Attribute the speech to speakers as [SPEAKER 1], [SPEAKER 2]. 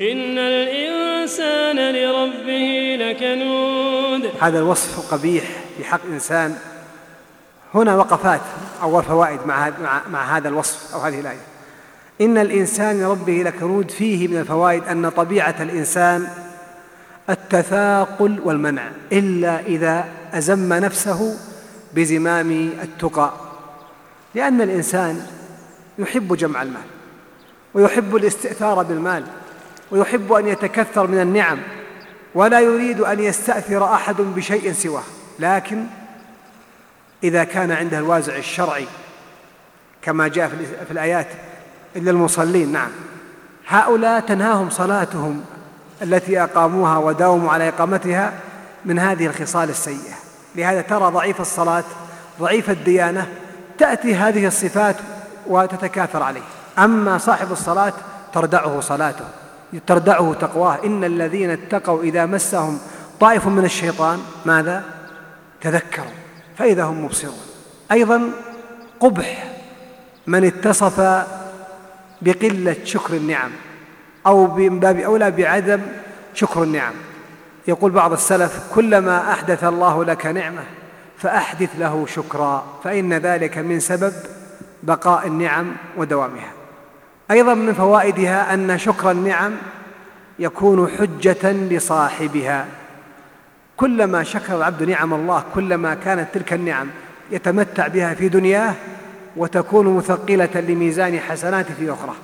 [SPEAKER 1] إن الإنسان لربه لكنود.
[SPEAKER 2] هذا الوصف قبيح في حق إنسان. هنا وقفات أو فوائد مع, مع, مع هذا الوصف أو هذه الآية. إن الإنسان لربه لكنود. فيه من الفوائد أن طبيعة الإنسان التثاقل والمنع إلا إذا أزم نفسه بزمام التقى. لأن الإنسان يحب جمع المال ويحب الاستئثار بالمال. ويحب أن يتكثر من النعم ولا يريد أن يستأثر أحد بشيء سواه. لكن إذا كان عنده الوازع الشرعي كما جاء في الآيات إلا المصلين نعم. هؤلاء تنهاهم صلاتهم التي أقاموها وداوموا على إقامتها من هذه الخصال السيئة. لهذا ترى ضعيف الصلاة ضعيف الديانة تأتي هذه الصفات وتتكاثر عليه. أما صاحب الصلاة تردعه صلاته. تردعه تقواه. إن الذين اتقوا إذا مسهم طائف من الشيطان ماذا؟ تذكروا فإذا هم مبصرون. أيضا قبح من اتصف بقلة شكر النعم أو من باب أولى بعدم شكر النعم. يقول بعض السلف كلما أحدث الله لك نعمة فأحدث له شكرا فإن ذلك من سبب بقاء النعم ودوامها. أيضا من فوائدها أن شكر النعم يكون حجة لصاحبها. كلما شكر العبد نعم الله كلما كانت تلك النعم يتمتع بها في دنياه وتكون مثقلة لميزان حسناته في أخرى.